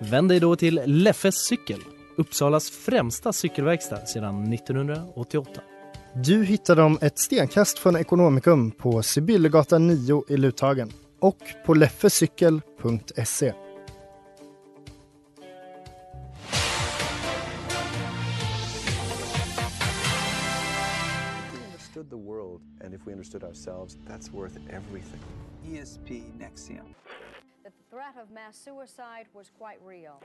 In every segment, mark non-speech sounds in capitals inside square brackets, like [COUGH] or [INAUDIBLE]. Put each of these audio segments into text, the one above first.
Vänd dig då till Leffes cykel, Uppsalas främsta cykelverkstad sedan 1988. Du hittar dem ett stenkast från Ekonomikum på Sibyllegatan 9 i Luthagen och på leffecykel.se. Understood the world and if we understood ourselves, that's worth everything. ESP Nexium. that the threat of mass suicide was quite real.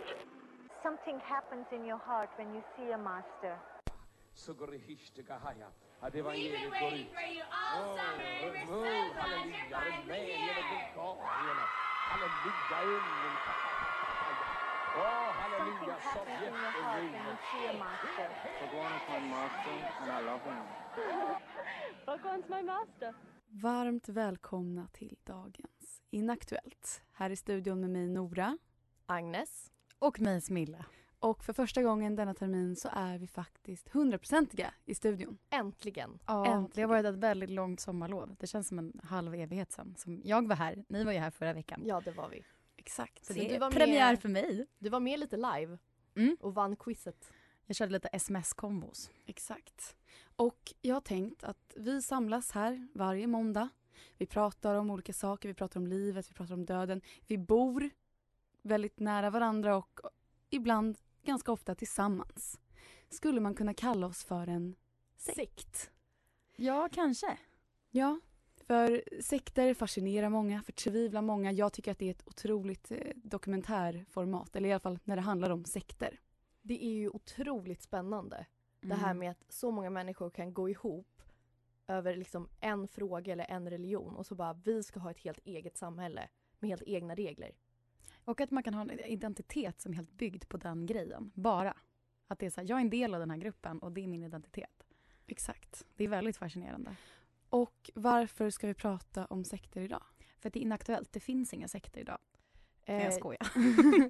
Something happens in your heart when you see a master. You we're you're. Oh, hallelujah. Something happens in your heart when you see a master. Bhagwan's my master. [LAUGHS] Varmt välkomna till dagens Inaktuellt. Här i studion med mig Nora. Agnes. Och mig Smilla. Och för första gången denna termin så är vi faktiskt hundraprocentiga i studion. Äntligen. Ja, Äntligen. det har varit ett väldigt långt sommarlov. Det känns som en halv evighet sedan. Som jag var här, ni var ju här förra veckan. Ja, det var vi. Exakt. Så det du är var premiär med- för mig. Du var med lite live Mm. och vann quizet. Jag körde lite sms-kombos. Exakt. Och jag har tänkt att vi samlas här varje måndag. Vi pratar om olika saker, vi pratar om livet, vi pratar om döden. Vi bor väldigt nära varandra och ibland ganska ofta tillsammans. Skulle man kunna kalla oss för en sekt? Ja, kanske. Ja, för sekter fascinerar många, förtvivlar många. Jag tycker att det är ett otroligt eh, dokumentärformat, eller i alla fall när det handlar om sekter. Det är ju otroligt spännande. Det här Mm. med att så många människor kan gå ihop över liksom en fråga eller en religion och så bara vi ska ha ett helt eget samhälle med helt egna regler. Och att man kan ha en identitet som är helt byggd på den grejen. Bara. Att det är så här, jag är en del av den här gruppen och det är min identitet. Exakt. Det är väldigt fascinerande. Och varför ska vi prata om sekter idag? För att det är inaktuellt. Det finns inga sekter idag. Nej, Eh, jag skojar.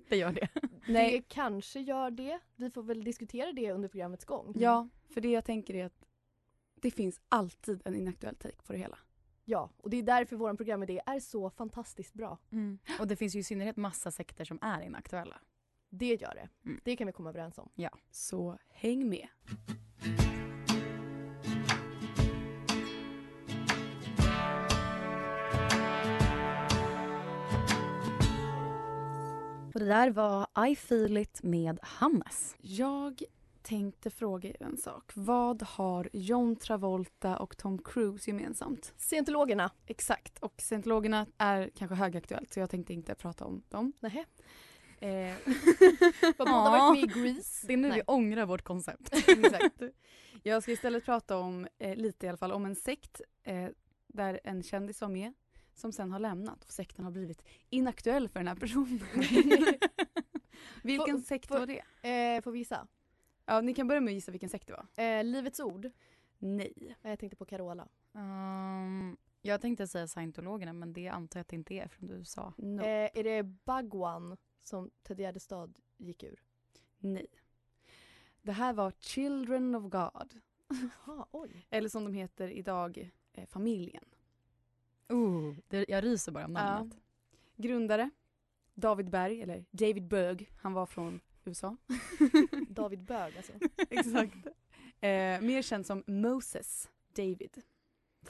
[LAUGHS] det gör det. Det kanske gör det. Vi får väl diskutera det under programmets gång. Ja, för det jag tänker är att det finns alltid en inaktuell take på det hela. Ja, och det är därför vår programidé är så fantastiskt bra. Och det finns ju i synnerhet massa sekter som är inaktuella. Det gör det. Mm. Det kan vi komma överens om. Så häng med. Och det där var I feel it med Hannes. Jag tänkte fråga er en sak. Vad har John Travolta och Tom Cruise gemensamt? Scientologerna. Exakt. Och scientologerna är kanske högaktuellt så jag tänkte inte prata om dem. Nähä. Eh, [LAUGHS] Vad båda varit med i Grease. Det är nu Nej. vi ångrar vårt koncept. [LAUGHS] Exakt. Jag ska istället prata om, eh, lite i alla fall, om en sekt eh, där en kändis var med som sen har lämnat och sekten har blivit inaktuell för den här personen. [LAUGHS] Vilken Får- sekt får- var det? Eh, får vi gissa? Ja, ni kan börja med att gissa vilken sekt det var. Eh, Livets ord. Nej. Eh, Jag tänkte på Carola. Um, jag tänkte säga scientologerna men det antar jag att det inte är från du sa. No. Eh, är det Bagwan som Ted Gärdestad gick ur? Nej. Det här var Children of God. Jaha, oj. Eller som de heter idag, eh, familjen. Oh, det, jag ryser bara om namnet. Grundare, David Berg, eller David Berg. Han var från USA. [LAUGHS] David Bög alltså. [LAUGHS] Exakt. Eh, mer känd som Moses David.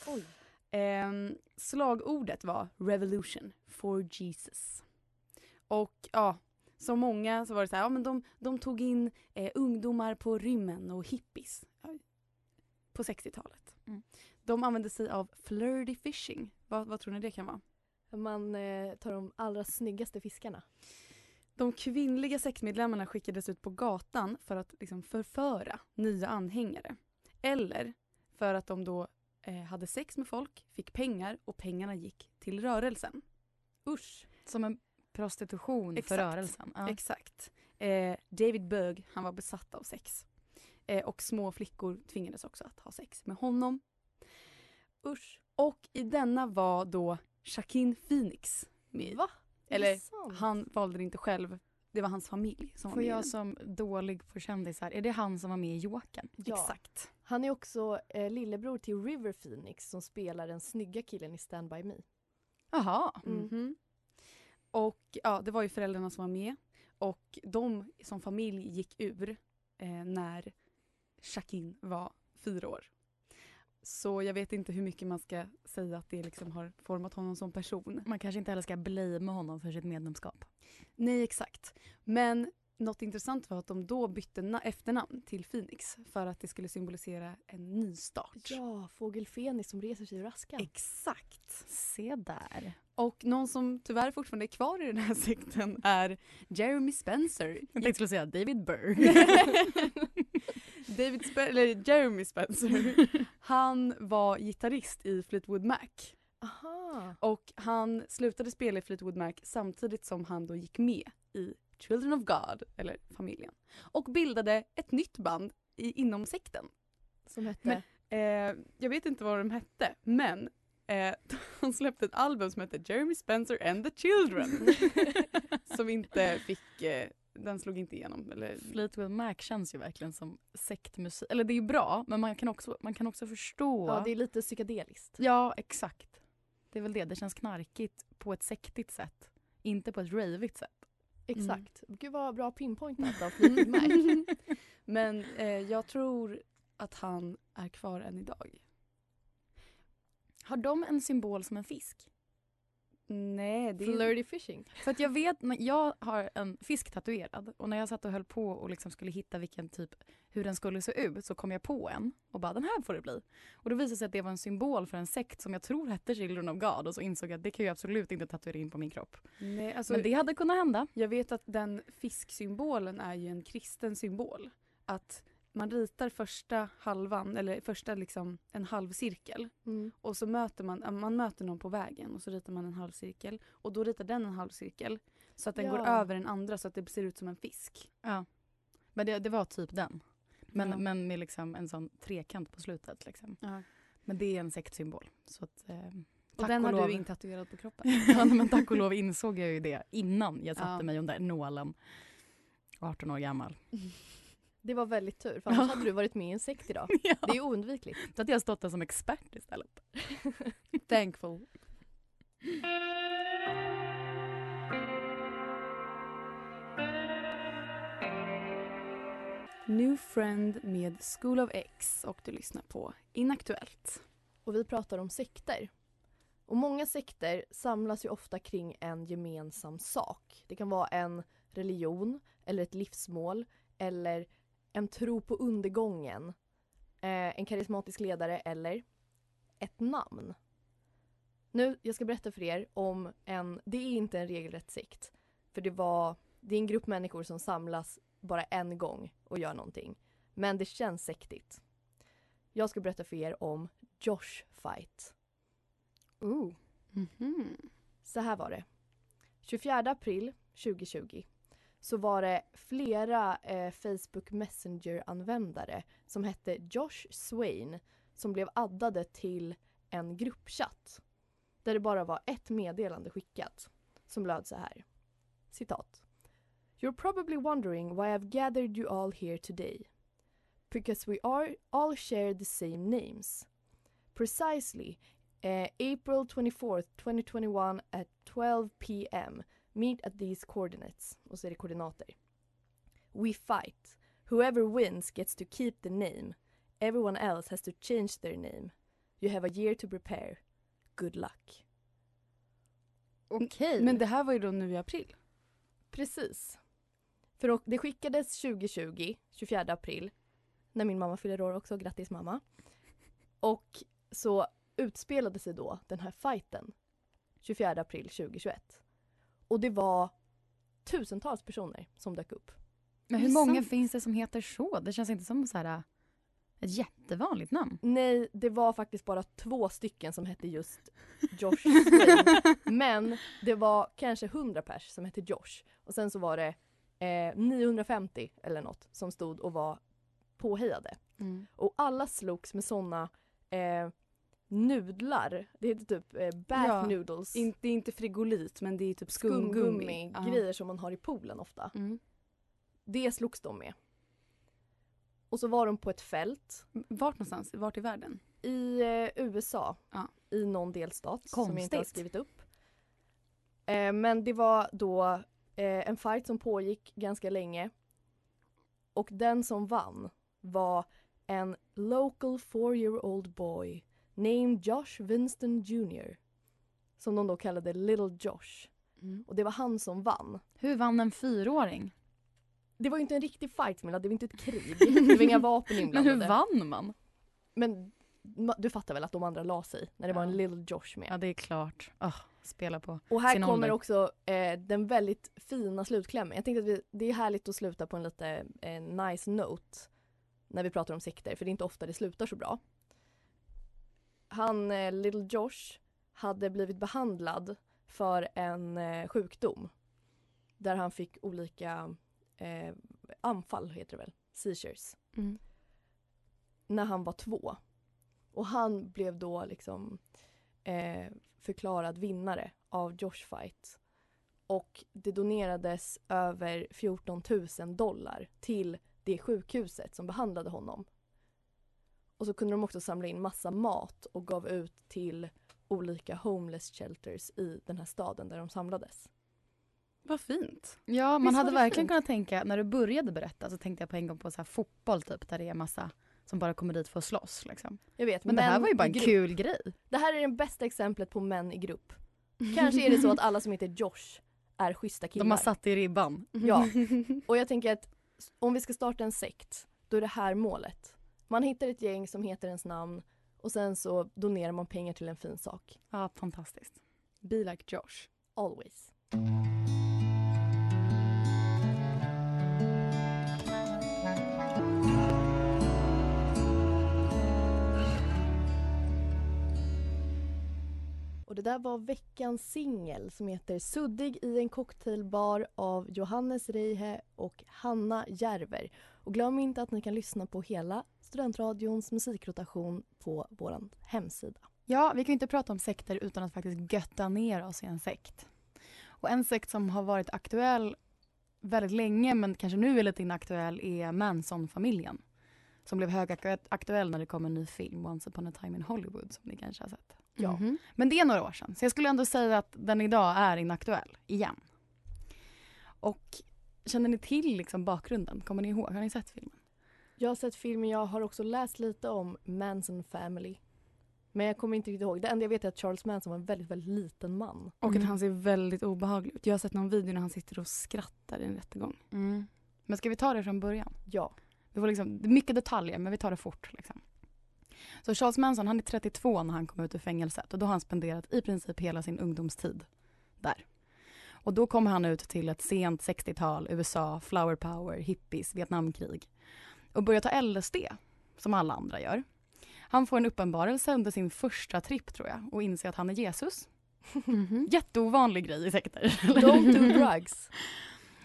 Oj. Ehm, slagordet var Revolution for Jesus. Och ja, som många så var det så här, ja men de, de tog in eh, ungdomar på rymmen och hippies ja, på 60-talet. Mm. De använde sig av flirty fishing. Vad, vad tror ni det kan vara? Man eh, tar de allra snyggaste fiskarna. De kvinnliga sektmedlemmarna skickades ut på gatan för att liksom förföra nya anhängare. Eller för att de då eh, hade sex med folk, fick pengar och pengarna gick till rörelsen. Usch. Som en prostitution Exakt. för rörelsen. Ja. Exakt. Eh, David Berg, han var besatt av sex. Eh, och små flickor tvingades också att ha sex med honom. Usch. Och i denna var då Shaquin Phoenix med. Va? Eller han valde det inte själv. Det var hans familj som var Får med i jag som dålig på kändisar, är det han som var med i Jokern? Ja. Exakt. Han är också eh, lillebror till River Phoenix som spelar den snygga killen i Stand By Me. Jaha. Mm. Mhm. Och ja, det var ju föräldrarna som var med. Och de som familj gick ur eh, när Shaquin var fyra år. Så jag vet inte hur mycket man ska säga att det liksom har format honom som person. Man kanske inte heller ska blamea honom för sitt medlemskap. Nej, exakt. Men något intressant var att de då bytte na- efternamn till Phoenix för att det skulle symbolisera en nystart. Ja, Fågel Fenix som reser sig ur askan. Exakt. Se där. Och någon som tyvärr fortfarande är kvar i den här [LAUGHS] sekten är Jeremy Spencer. Jag tänkte skulle säga David Burr. [LAUGHS] David Spe- eller Jeremy Spencer. [LAUGHS] Han var gitarrist i Fleetwood Mac. Aha. Och han slutade spela i Fleetwood Mac samtidigt som han då gick med i Children of God, eller familjen. Och bildade ett nytt band i, inom sekten. Som hette? Men- Eh, jag vet inte vad de hette, men eh, [LAUGHS] de släppte ett album som hette Jeremy Spencer and the Children. [LAUGHS] som inte fick, eh, den slog inte igenom. Eller, Fleetwood Mac känns ju verkligen som sektmusik. Eller det är ju bra, men man kan också, man kan också förstå. Ja, det är lite psykedeliskt. Ja, exakt. Det är väl det. Det känns knarkigt på ett sektigt sätt. Inte på ett ravigt sätt. Exakt. Gud vad bra pinpointat [LAUGHS] av Fleetwood Mac. [LAUGHS] Men eh, jag tror att han är kvar än idag. Har de en symbol som en fisk? Nej, det är... Flirty fishing. För att jag vet, jag har en fisk tatuerad och när jag satt och höll på och liksom skulle hitta vilken typ, hur den skulle se ut så kom jag på en och bara den här får det bli. Och då visade det sig att det var en symbol för en sekt som jag tror hette Children of God och så insåg jag att det kan jag absolut inte tatuera in på min kropp. Nej, alltså, Men det hade kunnat hända. Jag vet att den fisksymbolen är ju en kristen symbol. Att man ritar första halvan, eller första liksom en halvcirkel. Mm. Och så möter man, man möter någon på vägen och så ritar man en halvcirkel. Och då ritar den en halvcirkel. Så att den går Ja. över den andra så att det ser ut som en fisk. Ja. Men det, det var typ den. Men, Ja. men med liksom en sån trekant på slutet. Liksom. Ja. Men det är en sektsymbol. Så att, eh, Och den har lov- du intatuerad på kroppen. [LAUGHS] ja, men tack och lov insåg jag ju det innan jag satte mig under nålen. 18 år gammal. [LAUGHS] Det var väldigt tur, för annars hade du varit med i en sekt idag. [LAUGHS] Ja. Det är oundvikligt. Så att jag stått där som expert istället. [LAUGHS] Thankful. New Friend med School of X och du lyssnar på Inaktuellt. Och vi pratar om sekter. Och många sekter samlas ju ofta kring en gemensam sak. Det kan vara en religion eller ett livsmål eller en tro på undergången. Eh, en karismatisk ledare eller ett namn. Nu, jag ska berätta för er om en, det är inte en regelrätt sekt. För det var, det är en grupp människor som samlas bara en gång och gör någonting. Men det känns sektigt. Jag ska berätta för er om Josh Fight. Ooh. Mhm. Så här var det. 24 april 2020 så var det flera eh, Facebook Messenger-användare som hette Josh Swain som blev addade till en gruppchatt där det bara var ett meddelande skickat som löd så här. Citat. You're probably wondering why I've gathered you all here today. Because we are all share the same names. Precisely eh, April 24th, 2021 at 12 p.m. Meet at these coordinates. Och så är det koordinater. We fight. Whoever wins gets to keep the name. Everyone else has to change their name. You have a year to prepare. Good luck. Okej. Men det här var ju då nu i april. Precis. För det skickades 2020, 24 april, när min mamma fyller år också. Grattis mamma. Och så utspelade sig då den här fighten 24 april 2021. Och det var tusentals personer som dök upp. Men hur många sant? finns det som heter så? Det känns inte som så här, Ett jättevanligt namn. Nej, det var faktiskt bara två stycken som hette just [LAUGHS] Josh. Men det var kanske 100 pers som hette Josh. Och sen så var det eh, 950 eller något som stod och var påhejade. Mm. Och alla slogs med såna eh, nudlar. Det heter typ eh, bath Ja, noodles. In, det är inte frigolit men det är typ skumgummi. Skumgummi, Ja. grejer som man har i poolen ofta. Mm. Det slogs de med. Och så var de på ett fält Vart någonstans? Vart i världen? i eh, USA. Ja. I någon delstat som jag inte har Konstigt. skrivit upp. Eh, men det var då eh, en fight som pågick ganska länge. Och den som vann var en local four year old boy named Josh Winston Jr. Som de då kallade Little Josh. Mm. Och det var han som vann. Hur vann en fyraåring? Det var ju inte en riktig fight Milla, det var inte ett krig. [LAUGHS] Det var inga vapen Men inblandade. hur vann man? Men du fattar väl att de andra la sig när det var en Ja. Little Josh med. Ja det är klart. Oh, spela på Och här kommer ålder. också eh, den väldigt fina slutklämmen. Jag tänkte att vi, det är härligt att sluta på en lite eh, nice note när vi pratar om sekter, för det är inte ofta det slutar så bra. Han, eh, Little Josh, hade blivit behandlad för en eh, sjukdom där han fick olika eh, anfall, heter det väl, seizures, Mm. när han var två. Och han blev då liksom eh, förklarad vinnare av Josh Fight. Och det donerades över 14 000 dollar till det sjukhuset som behandlade honom. Och så kunde de också samla in massa mat och gav ut till olika homeless shelters i den här staden där de samlades. Vad fint. Ja, man Visst hade verkligen fint? kunnat tänka, när du började berätta så tänkte jag på en gång på så här fotboll typ, där det är massa som bara kommer dit för att slåss. Liksom. Jag vet, Men det här var ju bara en kul grej. Det här är det bästa exemplet på män i grupp. Kanske är det så att alla som heter Josh är schyssta killar. De har satt i ribban. Ja. [LAUGHS] Och jag tänker att om vi ska starta en sekt, då är det här målet. Man hittar ett gäng som heter ens namn och sen så donerar man pengar till en fin sak. Ja, fantastiskt. Be like Josh. Always. Och det där var veckans singel som heter Suddig i en cocktailbar av Johannes Reihe och Hanna Järver. Och glöm inte att ni kan lyssna på hela Studentradions musikrotation på vår hemsida. Ja, vi kan inte prata om sekter utan att faktiskt götta ner oss i en sekt. Och en sekt som har varit aktuell väldigt länge men kanske nu är lite inaktuell är Manson-familjen. Som blev högaktuell när det kom en ny film, Once upon a time in Hollywood, som ni kanske har sett. Ja. Mhm. Men det är några år sedan, så jag skulle ändå säga att den idag är inaktuell, igen. Och känner ni till liksom bakgrunden? Kommer ni ihåg? Har ni sett filmen? Jag har sett filmen, jag har också läst lite om Manson Family. Men jag kommer inte riktigt ihåg. Det enda jag vet är att Charles Manson var en väldigt, väldigt liten man. Och Mm. att han ser väldigt obehaglig ut. Jag har sett någon video när han sitter och skrattar i en rättegång. Men ska vi ta det från början? Ja. Liksom, det är mycket detaljer men vi tar det fort. Liksom. Så Charles Manson han är 32 när han kom ut ur fängelset och då har han spenderat i princip hela sin ungdomstid där. Och då kommer han ut till ett sent 60-tal, USA, flower power, hippies, Vietnamkrig och börjar ta LSD som alla andra gör. Han får en uppenbarelse under sin första tripp tror jag och inser att han är Jesus. Mhm. Jätteovanlig grej i sekter. Don't do [LAUGHS] drugs.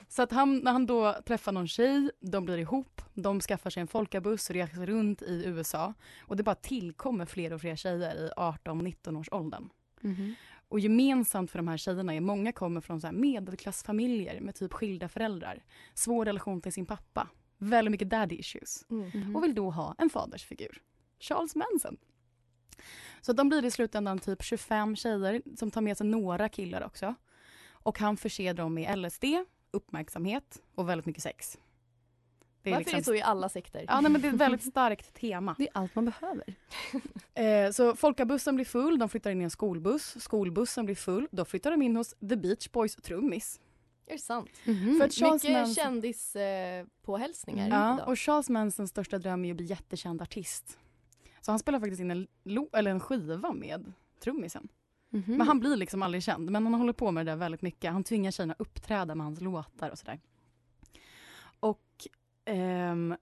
Så att han, när han då träffar någon tjej, de blir ihop, de skaffar sig en folkabuss och reser runt i USA. Och det bara tillkommer fler och fler tjejer i 18-19 års åldern. Mhm. Och gemensamt för de här tjejerna är många kommer från så medelklassfamiljer med typ skilda föräldrar. Svår relation till sin pappa. Väldigt mycket daddy issues. Mm. Mhm. Och vill då ha en fadersfigur. Charles Manson. Så de blir i slutändan typ 25 tjejer som tar med sig några killar också. Och han förser dem med LSD, uppmärksamhet och väldigt mycket sex. Det Varför är det så i alla sekter? Ja, nej, men det är ett väldigt starkt tema. Det är allt man behöver. [LAUGHS] Eh, så folkabussen blir full, de flyttar in i en skolbuss. Skolbussen blir full, då flyttar de in hos The Beach Boys trummis. Är det sant? För att Charles Mycket Manson- kändispåhälsningar eh, påhälsningar Ja, idag. och Charles Mansons största dröm är att bli jättekänd artist. Så han spelar faktiskt in en, lo- eller en skiva med trummisen. Mhm. Men han blir liksom aldrig känd. Men han håller på med det där väldigt mycket. Han tvingar tjejerna uppträda med hans låtar och sådär. Och ehm,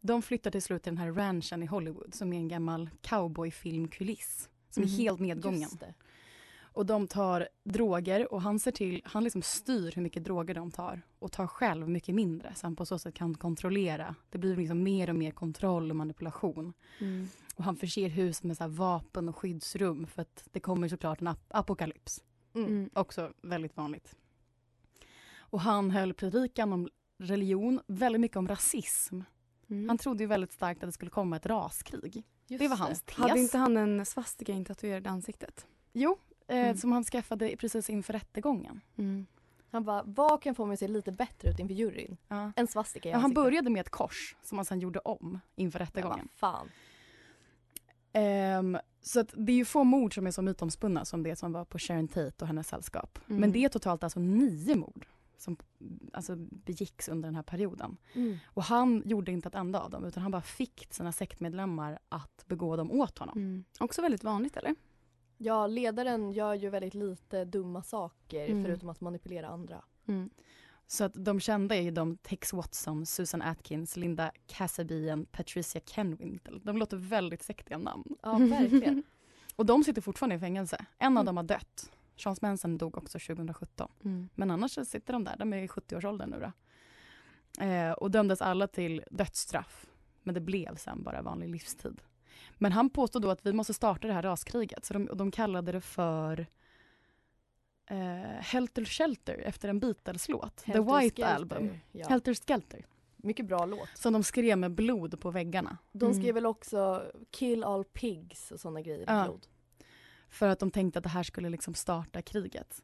De flyttar till slut till den här ranchen i Hollywood som är en gammal cowboyfilmkuliss som är Mhm. helt nedgången. Och de tar droger och han ser till, han liksom styr hur mycket droger de tar och tar själv mycket mindre så han på så sätt kan kontrollera. Det blir liksom mer och mer kontroll och manipulation. Mm. Och han förser huset med så här vapen och skyddsrum för att det kommer såklart en ap- apokalyps. Mm. Mm. Också väldigt vanligt. Och han höll predikan om religion, väldigt mycket om rasism. Mm. Han trodde ju väldigt starkt att det skulle komma ett raskrig. Just det var hans tes. Hade inte han en svastika intatuerad i ansiktet? Jo, eh, Mm. som han skaffade precis inför rättegången. Mm. Han bara, vad kan få mig att se lite bättre ut inför juryn? Ja. En svastika i Ja, han började med ett kors som han sen gjorde om inför Ja, rättegången. vad fan. Ehm, så att det är ju få mord som är så mytomspunna som det som var på Sharon Tate och hennes sällskap. Mm. Men det är totalt alltså nio mord som alltså, begicks under den här perioden. Mm. Och han gjorde inte ett enda av dem utan han bara fick sina sektmedlemmar att begå dem åt honom. Mm. Också väldigt vanligt eller? Ja, ledaren gör ju väldigt lite dumma saker Mm. förutom att manipulera andra. Mm. Så att de kända är ju de Tex Watson, Susan Atkins, Linda Kasabian, Patricia Kenwintle. De låter väldigt sektiga namn. Ja, verkligen. [LAUGHS] Och de sitter fortfarande i fängelse. En av Mm. dem har dött. Charles Manson dog också 2017. Mm. Men annars sitter de där, de är i 70-årsåldern nu då. Eh, och dömdes alla till dödsstraff. Men det blev sen bara vanlig livstid. Men han påstod då att vi måste starta det här raskriget. Så de, de kallade det för eh, Helter Shelter efter en Beatles-låt. The White Skelter, Album. Ja. Helter Skelter. Mycket bra låt. Som de skrev med blod på väggarna. De Mm. skrev väl också Kill all pigs och sådana grejer med Ja. blod. För att de tänkte att det här skulle liksom starta kriget.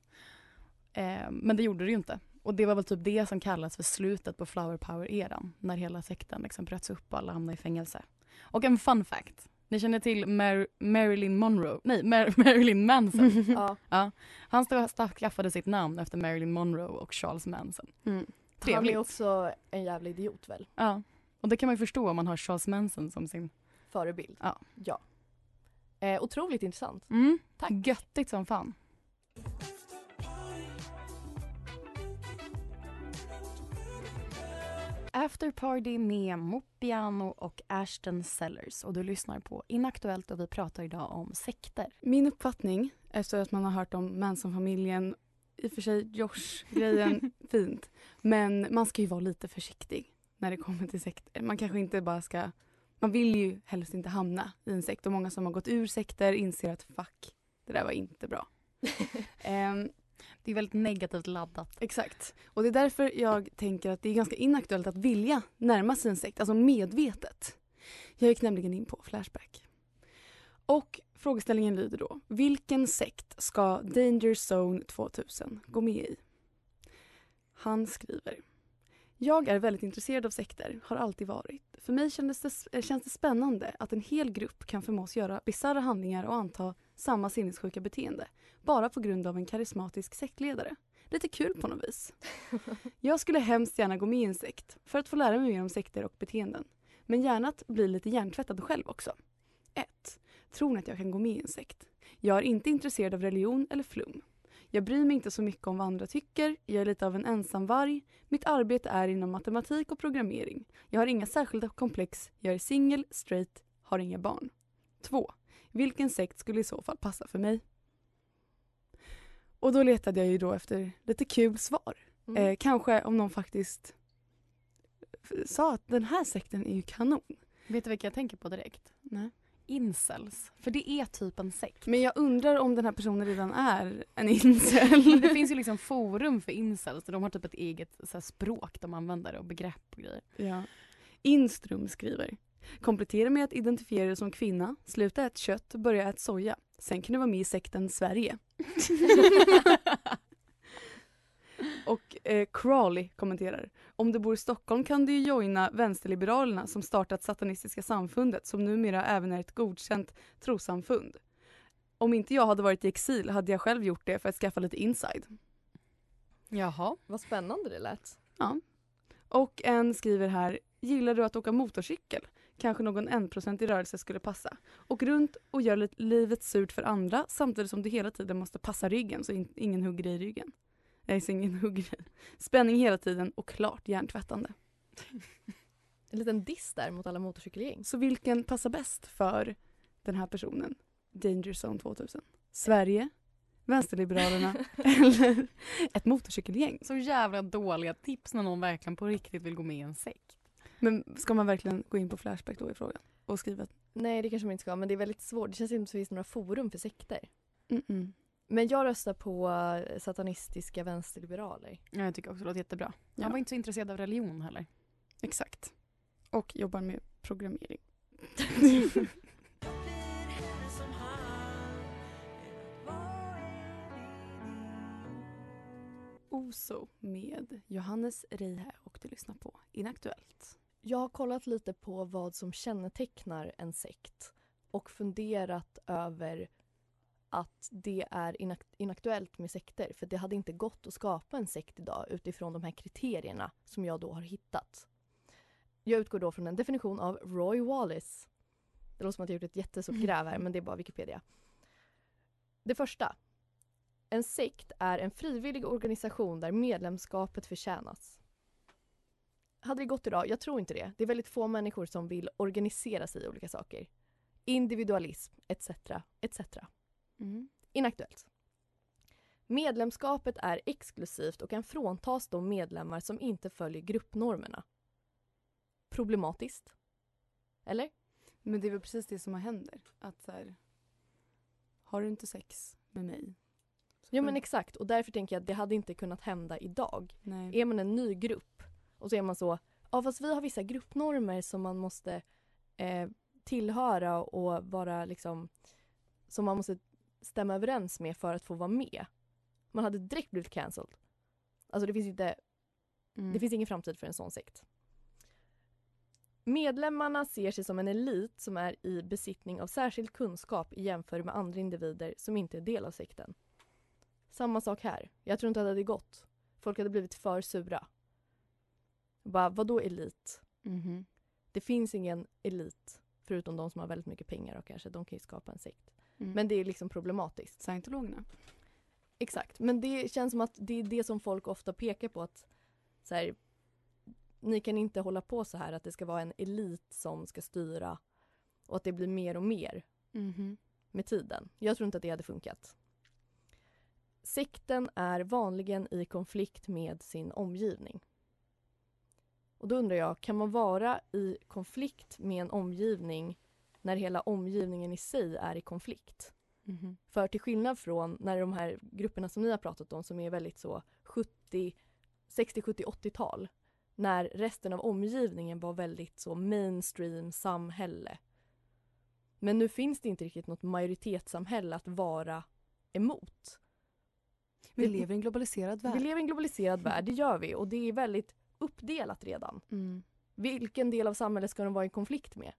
Eh, men det gjorde det ju inte. Och det var väl typ det som kallas för slutet på flower power-eran. När hela sekten liksom bröts upp och alla hamnade i fängelse. Och en fun fact. Ni känner till Mar- Marilyn Monroe? Nej, Mar- [LAUGHS] Marilyn Manson. [LAUGHS] Ja. Han sta- skaffade sitt namn efter Marilyn Monroe och Charles Manson. Mm. Han Trevligt. är också en jävla idiot väl? Ja. Och det kan man ju förstå om man har Charles Manson som sin... Förebild. Ja. ja. Eh, otroligt intressant. Mm. Tack. Göttigt som fan. After Party med Mopiano och Ashton Sellers och du lyssnar på Inaktuellt och vi pratar idag om sekter. Min uppfattning, efter att man har hört om Manson-familjen, i och för sig Josh-grejen, [LAUGHS] fint. Men man ska ju vara lite försiktig när det kommer till sekter. Man kanske inte bara ska... Man vill ju helst inte hamna i en sekt och många som har gått ur sekter inser att fuck, det där var inte bra. [LAUGHS] Ehm, det är väldigt negativt laddat. Exakt. Och det är därför jag tänker att det är ganska inaktuellt att vilja närma sig en sekt, alltså medvetet. Jag gick nämligen in på Flashback. Och frågeställningen lyder då, vilken sekt ska Danger Zone 2000 gå med i? Han skriver, jag är väldigt intresserad av sekter, har alltid varit. För mig kändes det, eh, känns det spännande att en hel grupp kan förmås göra bisarra handlingar och anta samma sinnessjuka beteende bara på grund av en karismatisk sektledare. Lite kul på något vis. Jag skulle hemskt gärna gå med i en sekt för att få lära mig mer om sekter och beteenden. Men gärna att bli lite hjärntvättad själv också. 1. Tror ni att jag kan gå med i en sekt? Jag är inte intresserad av religion eller flum. Jag bryr mig inte så mycket om vad andra tycker, jag är lite av en ensamvarg. Mitt arbete är inom matematik och programmering. Jag har inga särskilda komplex, jag är singel, straight, har inga barn. 2. Vilken sekt skulle i så fall passa för mig? Och då letade jag ju då efter lite kul svar. Mm. Eh, kanske om någon faktiskt sa att den här sekten är ju kanon. Vet du vilka jag tänker på direkt? Nej. Incels. För det är typ en sekt. Men jag undrar om den här personen redan är en [LAUGHS] incel. det finns ju liksom forum för incels. De har typ ett eget så här, språk de använder och begrepp och grejer. ja. Instrum skriver. Komplettera med att identifiera dig som kvinna, sluta äta kött, börja äta soja. Sen kan du vara med i sekten Sverige. [LAUGHS] Och eh, Crawley kommenterar. Om du bor i Stockholm kan du ju joina Vänsterliberalerna som startat Satanistiska samfundet som numera även är ett godkänt trossamfund. Om inte jag hade varit i exil hade jag själv gjort det för att skaffa lite inside. Jaha. Vad spännande det lät. Ja. Och en skriver här, gillar du att åka motorcykel? Kanske någon 1% i rörelse skulle passa. Och runt och gör li- livet surt för andra samtidigt som du hela tiden måste passa ryggen så in- ingen hugger i ryggen. Nej, så ingen [LAUGHS] hugger dig. Spänning hela tiden och klart hjärntvättande. [LAUGHS] En liten diss där mot alla motorcykelgäng. Så vilken passar bäst för den här personen? Danger Zone 2000? Sverige, Vänsterliberalerna [LAUGHS] eller ett motorcykelgäng? Så jävla dåliga tips när någon verkligen på riktigt vill gå med i en sekt. Men ska man verkligen gå in på Flashback då i frågan och skriva? Nej det kanske man inte ska men det är väldigt svårt. Det känns inte som det finns några forum för sekter. Mm-mm. Men jag röstar på eh, satanistiska vänsterliberaler. Ja, jag tycker också det låter jättebra. Ja. Han var inte så intresserad av religion heller. Exakt. Och jobbar med programmering. [LAUGHS] Oso med Johannes Reihe och du lyssnar på Inaktuellt. Jag har kollat lite på vad som kännetecknar en sekt och funderat över att det är inak- inaktuellt med sekter för det hade inte gått att skapa en sekt idag utifrån de här kriterierna som jag då har hittat. Jag utgår då från en definition av Roy Wallace. Det låter som att jag gjort ett jättestort [LAUGHS] gräv här men det är bara Wikipedia. Det första. En sekt är en frivillig organisation där medlemskapet förtjänas. Hade det gått idag? Jag tror inte det. Det är väldigt få människor som vill organisera sig i olika saker. Individualism, etc. etc. Mm. Inaktuellt. Medlemskapet är exklusivt och kan fråntas de medlemmar som inte följer gruppnormerna. Problematiskt? Eller? Men det är väl precis det som händer. Att så här, har du inte sex med mig? Jo men exakt och därför tänker jag att det hade inte kunnat hända idag. Nej. Är man en ny grupp och så är man så, ja fast vi har vissa gruppnormer som man måste eh, tillhöra och vara liksom, som man måste stämma överens med för att få vara med. Man hade direkt blivit cancelled. Alltså det finns inte, Mm. det finns ingen framtid för en sån sekt. Medlemmarna ser sig som en elit som är i besittning av särskild kunskap i jämförelse med andra individer som inte är del av sekten. Samma sak här. Jag tror inte att det hade gått. Folk hade blivit för sura. Bara, vadå elit? Mhm. Det finns ingen elit förutom de som har väldigt mycket pengar och kanske de kan ju skapa en sekt. Mm. Men det är liksom problematiskt. Scientologerna? Exakt, men det känns som att det är det som folk ofta pekar på att så här, ni kan inte hålla på så här att det ska vara en elit som ska styra och att det blir mer och mer Mhm. med tiden. Jag tror inte att det hade funkat. Sekten är vanligen i konflikt med sin omgivning. Och då undrar jag, kan man vara i konflikt med en omgivning när hela omgivningen i sig är i konflikt? Mhm. För till skillnad från när de här grupperna som ni har pratat om som är väldigt så 70, 60, 70, 80-tal. När resten av omgivningen var väldigt så mainstream samhälle. Men nu finns det inte riktigt något majoritetssamhälle att vara emot. Vi lever i en globaliserad värld. Vi lever i en globaliserad värld, det gör vi. Och det är väldigt uppdelat redan. Mm. Vilken del av samhället ska de vara i konflikt med?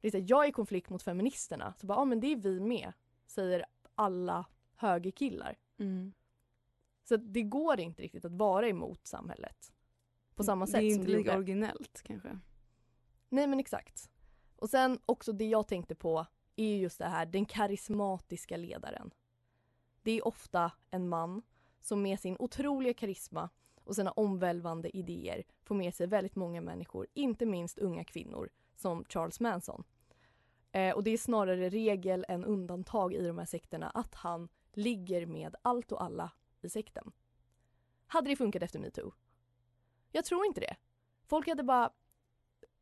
Det är så här, jag är i konflikt mot feministerna. Så bara, ja men det är vi med, säger alla högerkillar. Mm. Så det går inte riktigt att vara emot samhället. På samma sätt Det är inte lika originellt kanske. Nej men exakt. Och sen också det jag tänkte på är ju just det här, den karismatiska ledaren. Det är ofta en man som med sin otroliga karisma och sina omvälvande idéer får med sig väldigt många människor, inte minst unga kvinnor som Charles Manson. Eh, och det är snarare regel än undantag i de här sekterna att han ligger med allt och alla i sekten. Hade det funkat efter metoo? Jag tror inte det. Folk hade bara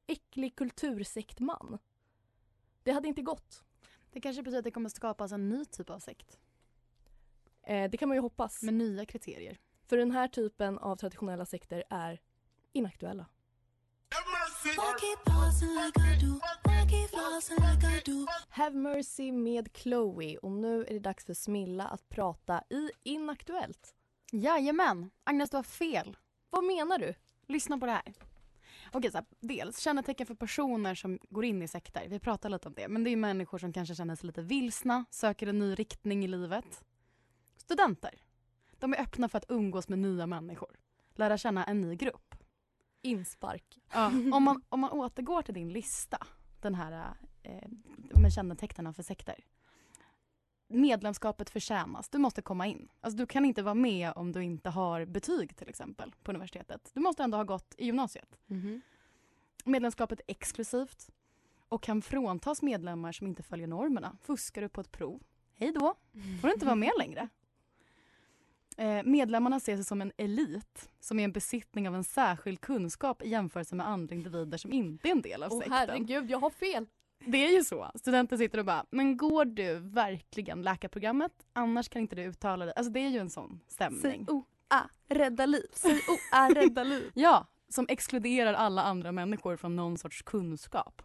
äcklig kultursektman. Det hade inte gått. Det kanske betyder att det kommer skapas en ny typ av sekt. Eh, det kan man ju hoppas. Med nya kriterier. För den här typen av traditionella sekter är inaktuella. Have Mercy med Chloe och nu är det dags för Smilla att prata i Inaktuellt. Jajamän! Agnes, du har fel. Vad menar du? Lyssna på det här. Okej, så här, dels kännetecken för personer som går in i sekter. Vi pratar lite om det. Men det är människor som kanske känner sig lite vilsna, söker en ny riktning i livet. Studenter. De är öppna för att umgås med nya människor. Lära känna en ny grupp. Inspark. Ja, om, man, om man återgår till din lista, den här eh, med kännetecknen för sekter. Medlemskapet förtjänas. Du måste komma in. Alltså, du kan inte vara med om du inte har betyg till exempel på universitetet. Du måste ändå ha gått i gymnasiet. Medlemskapet är exklusivt och kan fråntas medlemmar som inte följer normerna. Fuskar du på ett prov, hej då, får du inte vara med längre. Eh, medlemmarna ser sig som en elit som är en besittning av en särskild kunskap i jämförelse med andra individer som inte är en del av Åh sekten. herregud, jag har fel! Det är ju så. Studenter sitter och bara, men går du verkligen läkarprogrammet? Annars kan inte du uttala dig. Alltså det är ju en sån stämning. C-O-A, rädda liv. C-O-A, rädda liv. [LAUGHS] Ja, som exkluderar alla andra människor från någon sorts kunskap.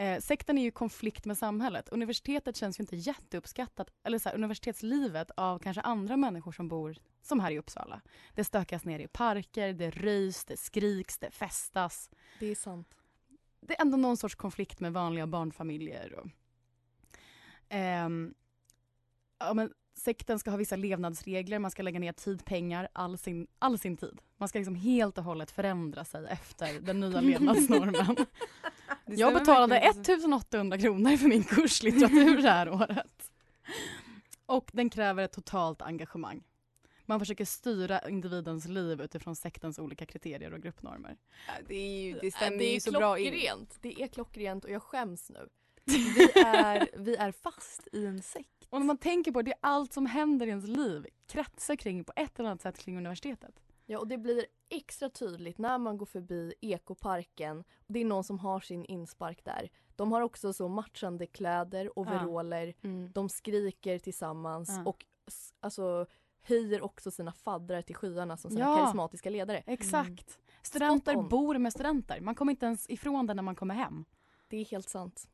Eh, sekten är ju konflikt med samhället. Universitetet känns ju inte jätteuppskattat, eller så här, universitetslivet av kanske andra människor som bor som här i Uppsala. Det stökas ner i parker, det röjs, det skriks, det festas. Det är sant. Det är ändå någon sorts konflikt med vanliga barnfamiljer. Och, Ehm, ja, men sekten ska ha vissa levnadsregler, man ska lägga ner tid, pengar, all sin, all sin tid. Man ska liksom helt och hållet förändra sig efter den nya [LAUGHS] levnadsnormen. Jag betalade verkligen. 1800 kronor för min kurs litteratur det här året. Och den kräver ett totalt engagemang. Man försöker styra individens liv utifrån sektens olika kriterier och gruppnormer. Ja, det, är ju, det stämmer det är ju så bra in. klockrent. Det är klockrent och jag skäms nu. [LAUGHS] Vi är, vi är fast i en sekt. Och när man tänker på det, allt som händer i ens liv kretsar kring på ett eller annat sätt kring universitetet. Ja, och det blir extra tydligt när man går förbi ekoparken. Det är någon som har sin inspark där. De har också så matchande kläder, overaller. Mm. De skriker tillsammans Ja. och s- alltså höjer också sina faddrar till skyarna som sina Ja. karismatiska ledare. Exakt. Studenter Spot on. bor med studenter. Man kommer inte ens ifrån det när man kommer hem. Det är helt sant.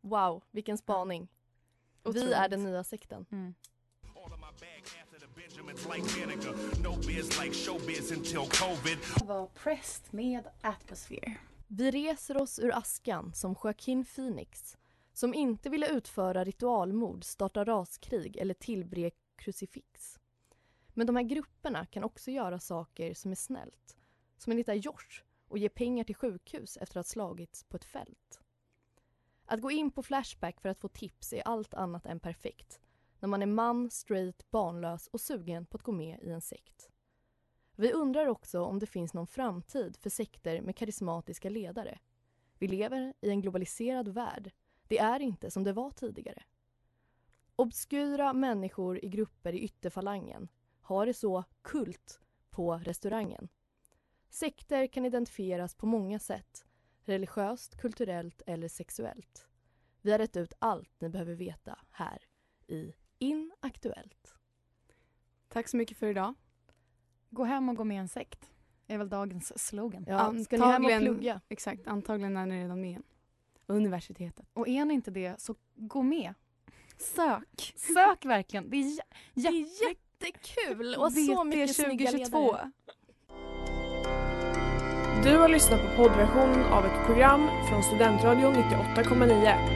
Wow, vilken spaning. Vi är den nya sekten. Mm. Var Pressed med Atmosphere. Vi reser oss ur askan som Joaquin Phoenix som inte ville utföra ritualmord, starta raskrig eller tillbre krucifix. Men de här grupperna kan också göra saker som är snällt. Som att hitta Josh och ge pengar till sjukhus efter att ha slagits på ett fält. Att gå in på Flashback för att få tips är allt annat än perfekt när man är man, straight, barnlös och sugen på att gå med i en sekt. Vi undrar också om det finns någon framtid för sekter med karismatiska ledare. Vi lever i en globaliserad värld. Det är inte som det var tidigare. Obskyra människor i grupper i ytterfalangen har det så kult på restaurangen. Sekter kan identifieras på många sätt. Religiöst, kulturellt eller sexuellt. Vi har rätt ut allt ni behöver veta här i Inaktuellt. Tack så mycket för idag. Gå hem och gå med i en sekt. är väl dagens slogan. Ja, ska ni hem och plugga? Exakt, antagligen är ni redan med. Universitetet. Och är ni inte det, så gå med. Sök. Sök verkligen. Det är, jä- Det är jättekul och så mycket snygga 2022. ledare. Du har lyssnat på poddversion av ett program från Studentradion 98,9.